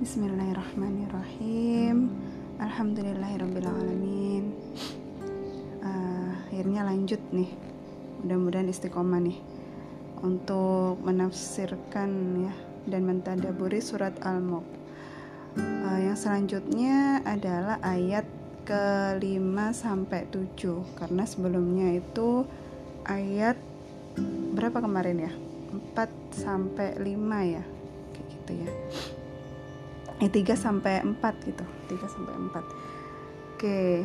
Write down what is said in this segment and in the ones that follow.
Bismillahirrahmanirrahim. Alhamdulillahirobbilalamin. Uh, ah, akhirnya lanjut nih. Mudah-mudahan istiqomah nih untuk menafsirkan ya dan mentadaburi surat Al-Mulk. Uh, yang selanjutnya adalah ayat ke 5 sampai tujuh. karena sebelumnya itu ayat berapa kemarin ya? Empat sampai 5 ya kayak gitu ya. Eh 3 sampai 4 gitu 3 sampai 4 oke okay.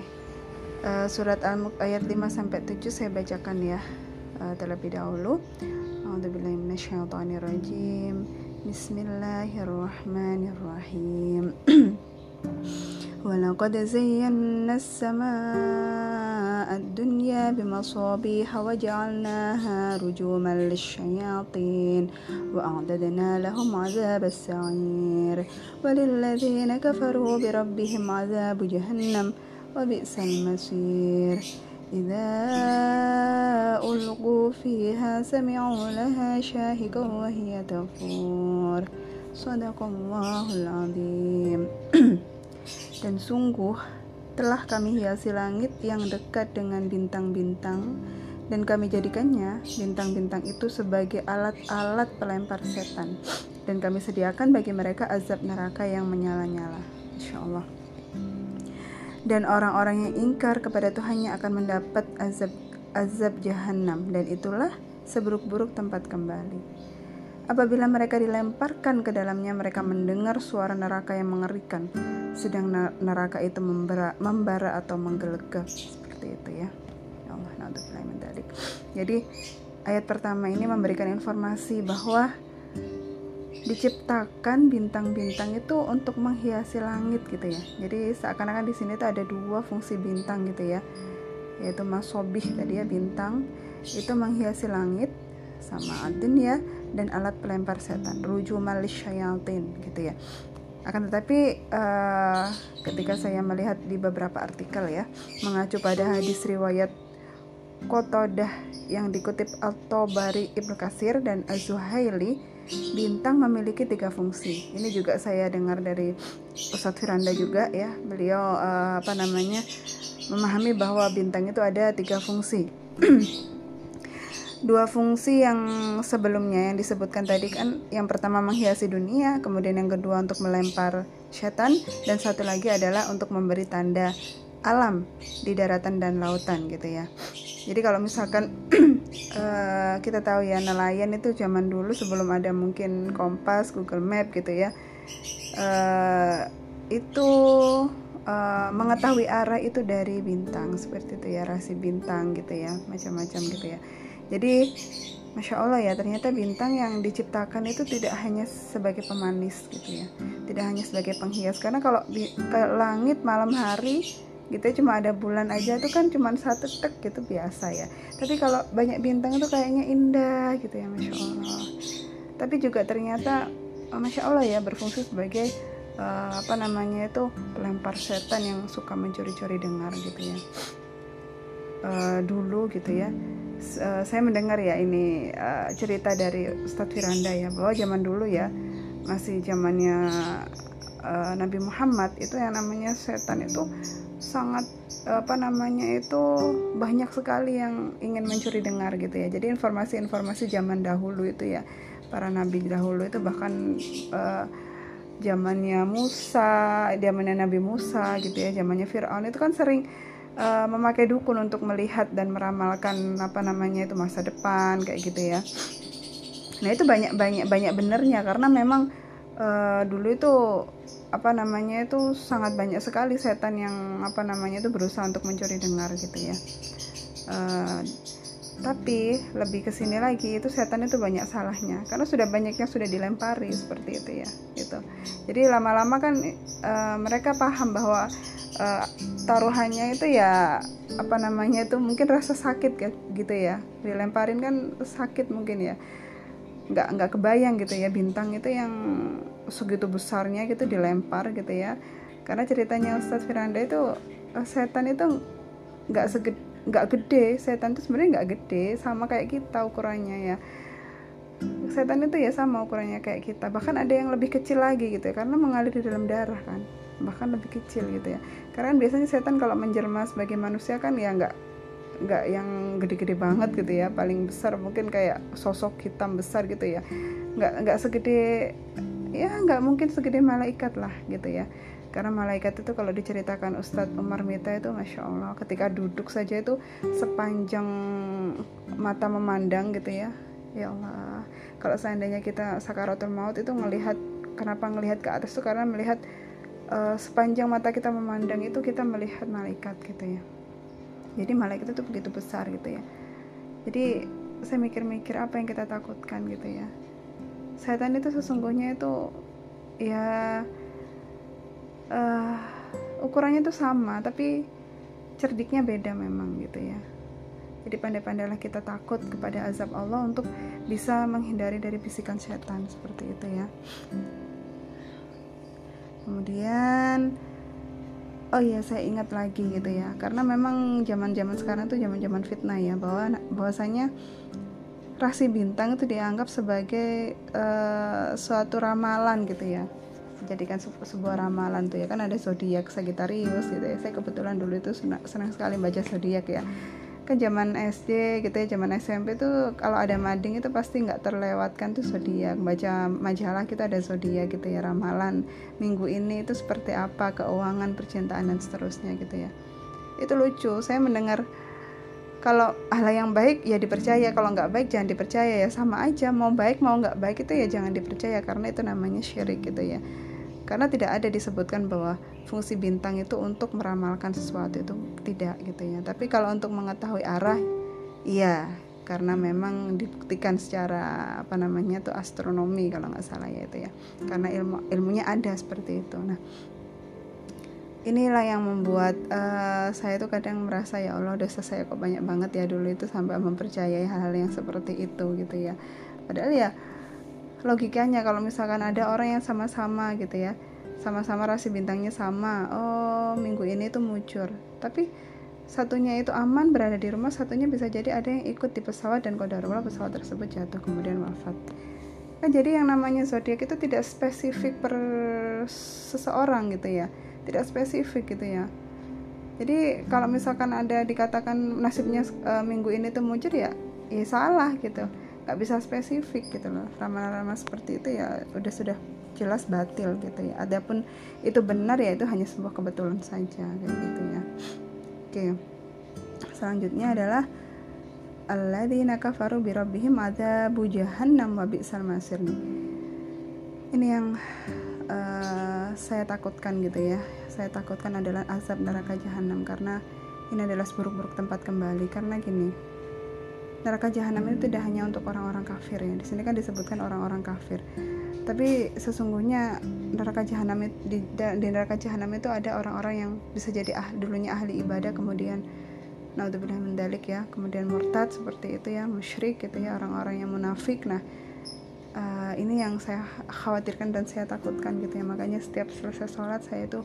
uh, surat al-muk ayat 5 sampai 7 saya bacakan ya uh, terlebih dahulu. Bismillahirrahmanirrahim. Bismillahirrahmanirrahim Walaqad zayyanna as-samaa الدنيا بمصابيح وجعلناها رجوما للشياطين وأعددنا لهم عذاب السعير وللذين كفروا بربهم عذاب جهنم وبئس المصير. إذا ألقوا فيها سمعوا لها شاهقا وهي تفور. صدق الله العظيم. Dan sungguh telah kami hiasi langit yang dekat dengan bintang-bintang dan kami jadikannya bintang-bintang itu sebagai alat-alat pelempar setan dan kami sediakan bagi mereka azab neraka yang menyala-nyala. Insya Allah. Dan orang-orang yang ingkar kepada Tuhannya akan mendapat azab azab jahanam dan itulah seburuk-buruk tempat kembali. Apabila mereka dilemparkan ke dalamnya, mereka mendengar suara neraka yang mengerikan sedang neraka itu membara, membara atau menggelegak seperti itu ya. Ya Allah, Jadi ayat pertama ini memberikan informasi bahwa diciptakan bintang-bintang itu untuk menghiasi langit gitu ya. Jadi seakan-akan di sini tuh ada dua fungsi bintang gitu ya. Yaitu masobih tadi ya bintang itu menghiasi langit sama adin ya dan alat pelempar setan rujumal syayatin gitu ya akan tetapi uh, ketika saya melihat di beberapa artikel ya mengacu pada hadis riwayat Kotodah yang dikutip Al-Tabari Ibnu Kasir dan Az-Zuhaili bintang memiliki tiga fungsi. Ini juga saya dengar dari Ustadz Firanda juga ya. Beliau uh, apa namanya memahami bahwa bintang itu ada tiga fungsi. dua fungsi yang sebelumnya yang disebutkan tadi kan yang pertama menghiasi dunia kemudian yang kedua untuk melempar setan dan satu lagi adalah untuk memberi tanda alam di daratan dan lautan gitu ya. Jadi kalau misalkan uh, kita tahu ya nelayan itu zaman dulu sebelum ada mungkin kompas Google Map gitu ya uh, itu uh, mengetahui arah itu dari bintang seperti itu ya rasi bintang gitu ya macam-macam gitu ya jadi Masya Allah ya ternyata bintang yang diciptakan itu tidak hanya sebagai pemanis gitu ya. Tidak hanya sebagai penghias. Karena kalau di, ke langit malam hari gitu ya, cuma ada bulan aja tuh kan cuma satu tek gitu biasa ya. Tapi kalau banyak bintang itu kayaknya indah gitu ya Masya Allah. Tapi juga ternyata oh, Masya Allah ya berfungsi sebagai uh, apa namanya itu pelempar setan yang suka mencuri-curi dengar gitu ya. Uh, Dulu gitu ya uh, saya mendengar ya ini uh, cerita dari Ustadz Firanda ya bahwa zaman dulu ya masih zamannya uh, Nabi Muhammad itu yang namanya setan itu sangat apa namanya itu banyak sekali yang ingin mencuri dengar gitu ya. Jadi informasi-informasi zaman dahulu itu ya para nabi dahulu itu bahkan uh, zamannya Musa zamannya Nabi Musa gitu ya zamannya Fir'aun itu kan sering uh, memakai dukun untuk melihat dan meramalkan apa namanya itu masa depan kayak gitu ya. Nah itu banyak banyak banyak benernya karena memang uh, dulu itu apa namanya itu sangat banyak sekali setan yang apa namanya itu berusaha untuk mencuri dengar gitu ya. Uh, tapi lebih ke sini lagi itu setan itu banyak salahnya karena sudah banyak yang sudah dilempari seperti itu ya gitu jadi lama-lama kan uh, mereka paham bahwa uh, taruhannya itu ya apa namanya itu mungkin rasa sakit gitu ya. Dilemparin kan sakit mungkin ya. Nggak nggak kebayang gitu ya bintang itu yang segitu besarnya gitu dilempar gitu ya. Karena ceritanya Ustadz Firanda itu eh, setan itu nggak segede nggak gede. Setan itu sebenarnya nggak gede sama kayak kita ukurannya ya. Setan itu ya sama ukurannya kayak kita. Bahkan ada yang lebih kecil lagi gitu ya karena mengalir di dalam darah kan bahkan lebih kecil gitu ya. Karena kan biasanya setan kalau menjelma sebagai manusia kan ya nggak nggak yang gede-gede banget gitu ya. Paling besar mungkin kayak sosok hitam besar gitu ya. Nggak nggak segede ya nggak mungkin segede malaikat lah gitu ya. Karena malaikat itu kalau diceritakan Ustadz Umar Mita itu Masya Allah ketika duduk saja itu sepanjang mata memandang gitu ya. Ya Allah. Kalau seandainya kita sakaratul maut itu melihat kenapa ngelihat ke atas itu karena melihat uh, sepanjang mata kita memandang itu kita melihat malaikat gitu ya. Jadi malaikat itu begitu besar gitu ya. Jadi saya mikir-mikir apa yang kita takutkan gitu ya. Setan itu sesungguhnya itu ya uh, ukurannya itu sama tapi cerdiknya beda memang gitu ya. Jadi pandai-pandailah kita takut kepada azab Allah untuk bisa menghindari dari bisikan setan seperti itu ya. Kemudian oh iya saya ingat lagi gitu ya. Karena memang zaman-zaman sekarang tuh zaman-zaman fitnah ya bahwa bahwasanya rasi bintang itu dianggap sebagai uh, suatu ramalan gitu ya. Jadikan sebuah ramalan tuh ya. Kan ada zodiak Sagittarius gitu ya. Saya kebetulan dulu itu senang, senang sekali baca zodiak ya kan zaman SD gitu ya zaman SMP tuh kalau ada mading itu pasti nggak terlewatkan tuh zodiak. Baca majalah kita ada zodiak gitu ya ramalan minggu ini itu seperti apa keuangan percintaan dan seterusnya gitu ya. Itu lucu saya mendengar kalau hal yang baik ya dipercaya kalau nggak baik jangan dipercaya ya. Sama aja mau baik mau nggak baik itu ya jangan dipercaya karena itu namanya syirik gitu ya karena tidak ada disebutkan bahwa fungsi bintang itu untuk meramalkan sesuatu itu tidak gitu ya. Tapi kalau untuk mengetahui arah iya. Karena memang dibuktikan secara apa namanya tuh astronomi kalau nggak salah ya itu ya. Karena ilmu ilmunya ada seperti itu. Nah inilah yang membuat uh, saya tuh kadang merasa ya Allah dosa saya kok banyak banget ya dulu itu sampai mempercayai hal-hal yang seperti itu gitu ya. Padahal ya logikanya kalau misalkan ada orang yang sama-sama gitu ya. Sama-sama rasi bintangnya sama. Oh minggu ini tuh muncul. Tapi satunya itu aman berada di rumah satunya bisa jadi ada yang ikut di pesawat dan kodarullah pesawat tersebut jatuh kemudian wafat. Kan jadi yang namanya zodiak itu tidak spesifik per seseorang gitu ya. Tidak spesifik gitu ya. Jadi kalau misalkan ada dikatakan nasibnya uh, minggu ini tuh muncul ya ya salah gitu nggak bisa spesifik gitu loh. Ramalan-ramalan seperti itu ya udah sudah jelas batil gitu ya. Adapun itu benar ya itu hanya sebuah kebetulan saja kayak gitu ya. Oke. Selanjutnya adalah alladzina kafaru bi rabbihim adzabu jahannam wa bi'sal masir. Ini yang uh, saya takutkan gitu ya. Saya takutkan adalah azab neraka jahanam karena ini adalah seburuk-buruk tempat kembali. Karena gini neraka jahanam itu tidak hanya untuk orang-orang kafir ya. Di sini kan disebutkan orang-orang kafir. Tapi sesungguhnya neraka jahanam di, di neraka jahanam itu ada orang-orang yang bisa jadi ah, dulunya ahli ibadah kemudian naudzubillah mendalik ya, kemudian murtad seperti itu ya, musyrik gitu ya, orang-orang yang munafik. Nah, uh, ini yang saya khawatirkan dan saya takutkan gitu ya. Makanya setiap selesai sholat saya itu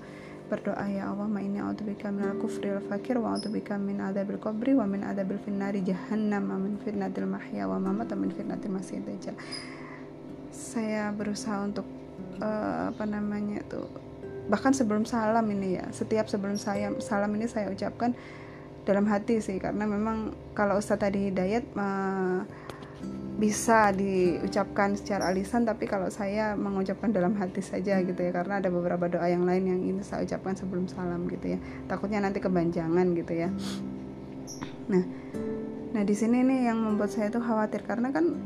berdoa ya Allah ma inni a'udzubika minal kufri wal fakir wa a'udzubika min adzabil qabri wa min adzabil finnari jahannam wa min fitnatil mahya wa mamat wa min fitnatil masih dajjal. Saya berusaha untuk uh, apa namanya tuh bahkan sebelum salam ini ya setiap sebelum saya salam ini saya ucapkan dalam hati sih karena memang kalau Ustadz tadi Hidayat uh, bisa diucapkan secara lisan tapi kalau saya mengucapkan dalam hati saja gitu ya karena ada beberapa doa yang lain yang ini saya ucapkan sebelum salam gitu ya. Takutnya nanti kebanjangan gitu ya. Nah nah di sini nih yang membuat saya tuh khawatir karena kan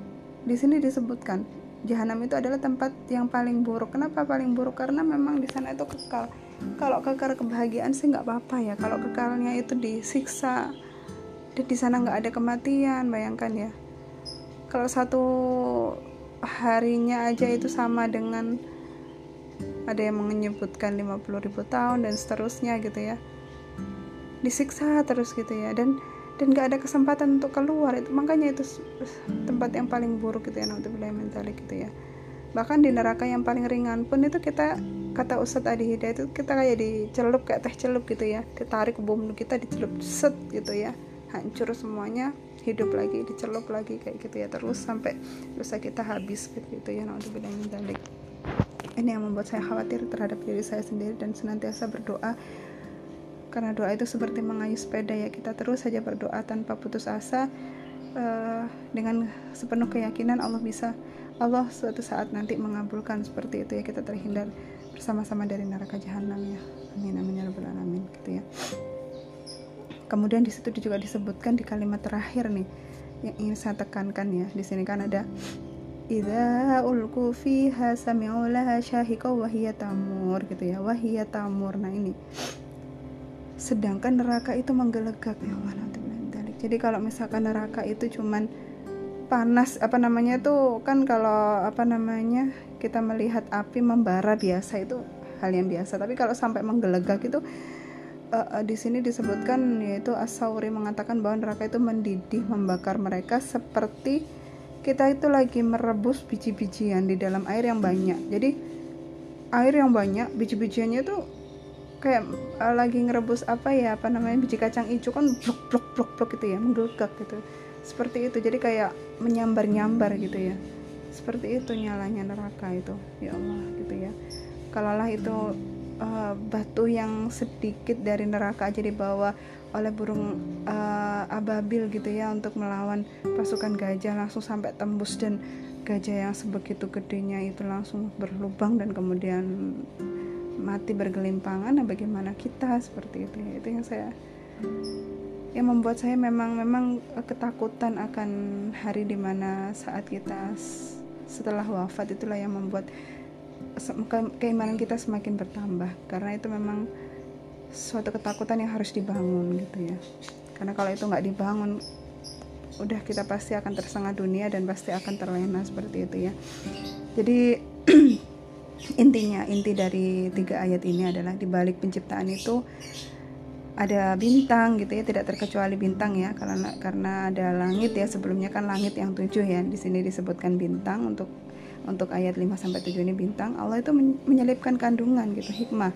di sini disebutkan jahanam itu adalah tempat yang paling buruk. Kenapa paling buruk? Karena memang di sana itu kekal. Kalau kekal kebahagiaan sih nggak apa-apa ya. Kalau kekalnya itu disiksa di sana nggak ada kematian bayangkan ya kalau satu harinya aja itu sama dengan ada yang menyebutkan 50 ribu tahun dan seterusnya gitu ya. Disiksa terus gitu ya. Dan dan gak ada kesempatan untuk keluar. Itu makanya itu tempat yang paling buruk gitu ya nanti mentalik gitu ya. Bahkan di neraka yang paling ringan pun itu kita kata Ustadz Adi Hidayat itu kita kayak dicelup kayak teh celup gitu ya. Ditarik bom kita dicelup set gitu ya. Hancur semuanya hidup lagi dicelup lagi kayak gitu ya. Terus sampai dosa kita habis gitu ya nah untuk dalik ini yang membuat saya khawatir terhadap diri saya sendiri dan senantiasa berdoa. Karena doa itu seperti mengayuh sepeda ya kita terus saja berdoa tanpa putus asa uh, dengan sepenuh keyakinan Allah bisa Allah suatu saat nanti mengabulkan seperti itu ya kita terhindar bersama-sama dari neraka jahanam ya. Amin amin ya rabbal alamin gitu ya kemudian di situ juga disebutkan di kalimat terakhir nih yang ingin saya tekankan ya di sini kan ada Idza ulku fiha sami'u laha syahiqa tamur gitu ya wa tamur. Nah ini. Sedangkan neraka itu menggelegak ya jadi kalau misalkan neraka itu cuman panas apa namanya tuh kan kalau apa namanya kita melihat api membara biasa itu hal yang biasa. Tapi kalau sampai menggelegak itu uh, di sini disebutkan yaitu Asauri mengatakan bahwa neraka itu mendidih membakar mereka seperti kita itu lagi merebus biji-bijian di dalam air yang banyak. Jadi air yang banyak biji-bijiannya itu kayak uh, lagi ngerebus apa ya apa namanya biji kacang hijau kan blok blok blok blok gitu ya menggelegak gitu. Seperti itu jadi kayak menyambar nyambar gitu ya. Seperti itu nyalanya neraka itu ya Allah gitu ya. Kalaulah itu uh, batu yang sedikit dari neraka aja dibawa oleh burung uh, ababil gitu ya untuk melawan pasukan gajah. Langsung sampai tembus dan gajah yang sebegitu gedenya itu langsung berlubang dan kemudian mati bergelimpangan. Nah bagaimana kita? Seperti itu ya. Itu yang saya yang membuat saya memang memang ketakutan akan hari di mana saat kita setelah wafat itulah yang membuat keimanan kita semakin bertambah. Karena itu memang suatu ketakutan yang harus dibangun gitu ya. Karena kalau itu nggak dibangun udah kita pasti akan tersengah dunia dan pasti akan terlena seperti itu ya. Jadi intinya inti dari tiga ayat ini adalah di balik penciptaan itu ada bintang gitu ya tidak terkecuali bintang ya. Karena karena ada langit ya sebelumnya kan langit yang tujuh ya. Di sini disebutkan bintang untuk untuk ayat 5 sampai 7 ini bintang Allah itu menyelipkan kandungan gitu hikmah.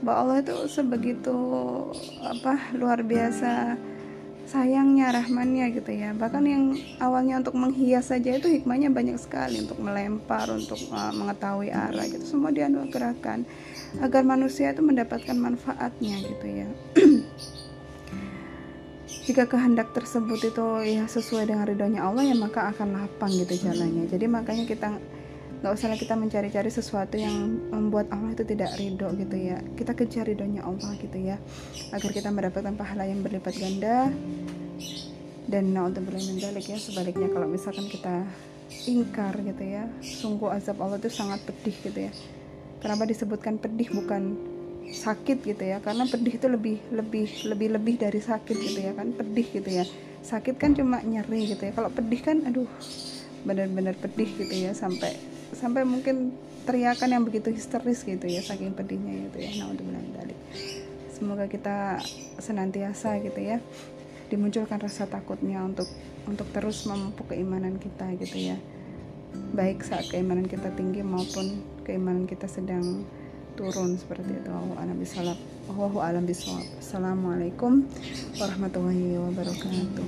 Bahwa Allah itu sebegitu apa luar biasa sayangnya rahmannya gitu ya. Bahkan yang awalnya untuk menghias saja itu hikmahnya banyak sekali untuk melempar untuk uh, mengetahui arah gitu. Semua dianugerahkan agar manusia itu mendapatkan manfaatnya gitu ya. Jika kehendak tersebut itu ya sesuai dengan ridhonya Allah ya maka akan lapang gitu jalannya. Jadi makanya kita nggak usah kita mencari-cari sesuatu yang membuat Allah itu tidak ridho gitu ya. Kita kejar ridhonya Allah gitu ya. Agar kita mendapatkan pahala yang berlipat ganda dan untuk mendalik ya. Sebaliknya kalau misalkan kita ingkar gitu ya sungguh azab Allah itu sangat pedih gitu ya. Kenapa disebutkan pedih bukan sakit gitu ya? Karena pedih itu lebih lebih lebih lebih dari sakit gitu ya kan? Pedih gitu ya. Sakit kan cuma nyeri gitu ya. Kalau pedih kan aduh benar-benar pedih gitu ya. Sampai sampai mungkin teriakan yang begitu histeris gitu ya saking pedihnya itu ya nah untuk balik semoga kita senantiasa gitu ya dimunculkan rasa takutnya untuk untuk terus memupuk keimanan kita gitu ya. Baik saat keimanan kita tinggi maupun keimanan kita sedang turun seperti itu. Allahu alam bisalab Allahu alam bisawab Assalamualaikum warahmatullahi wabarakatuh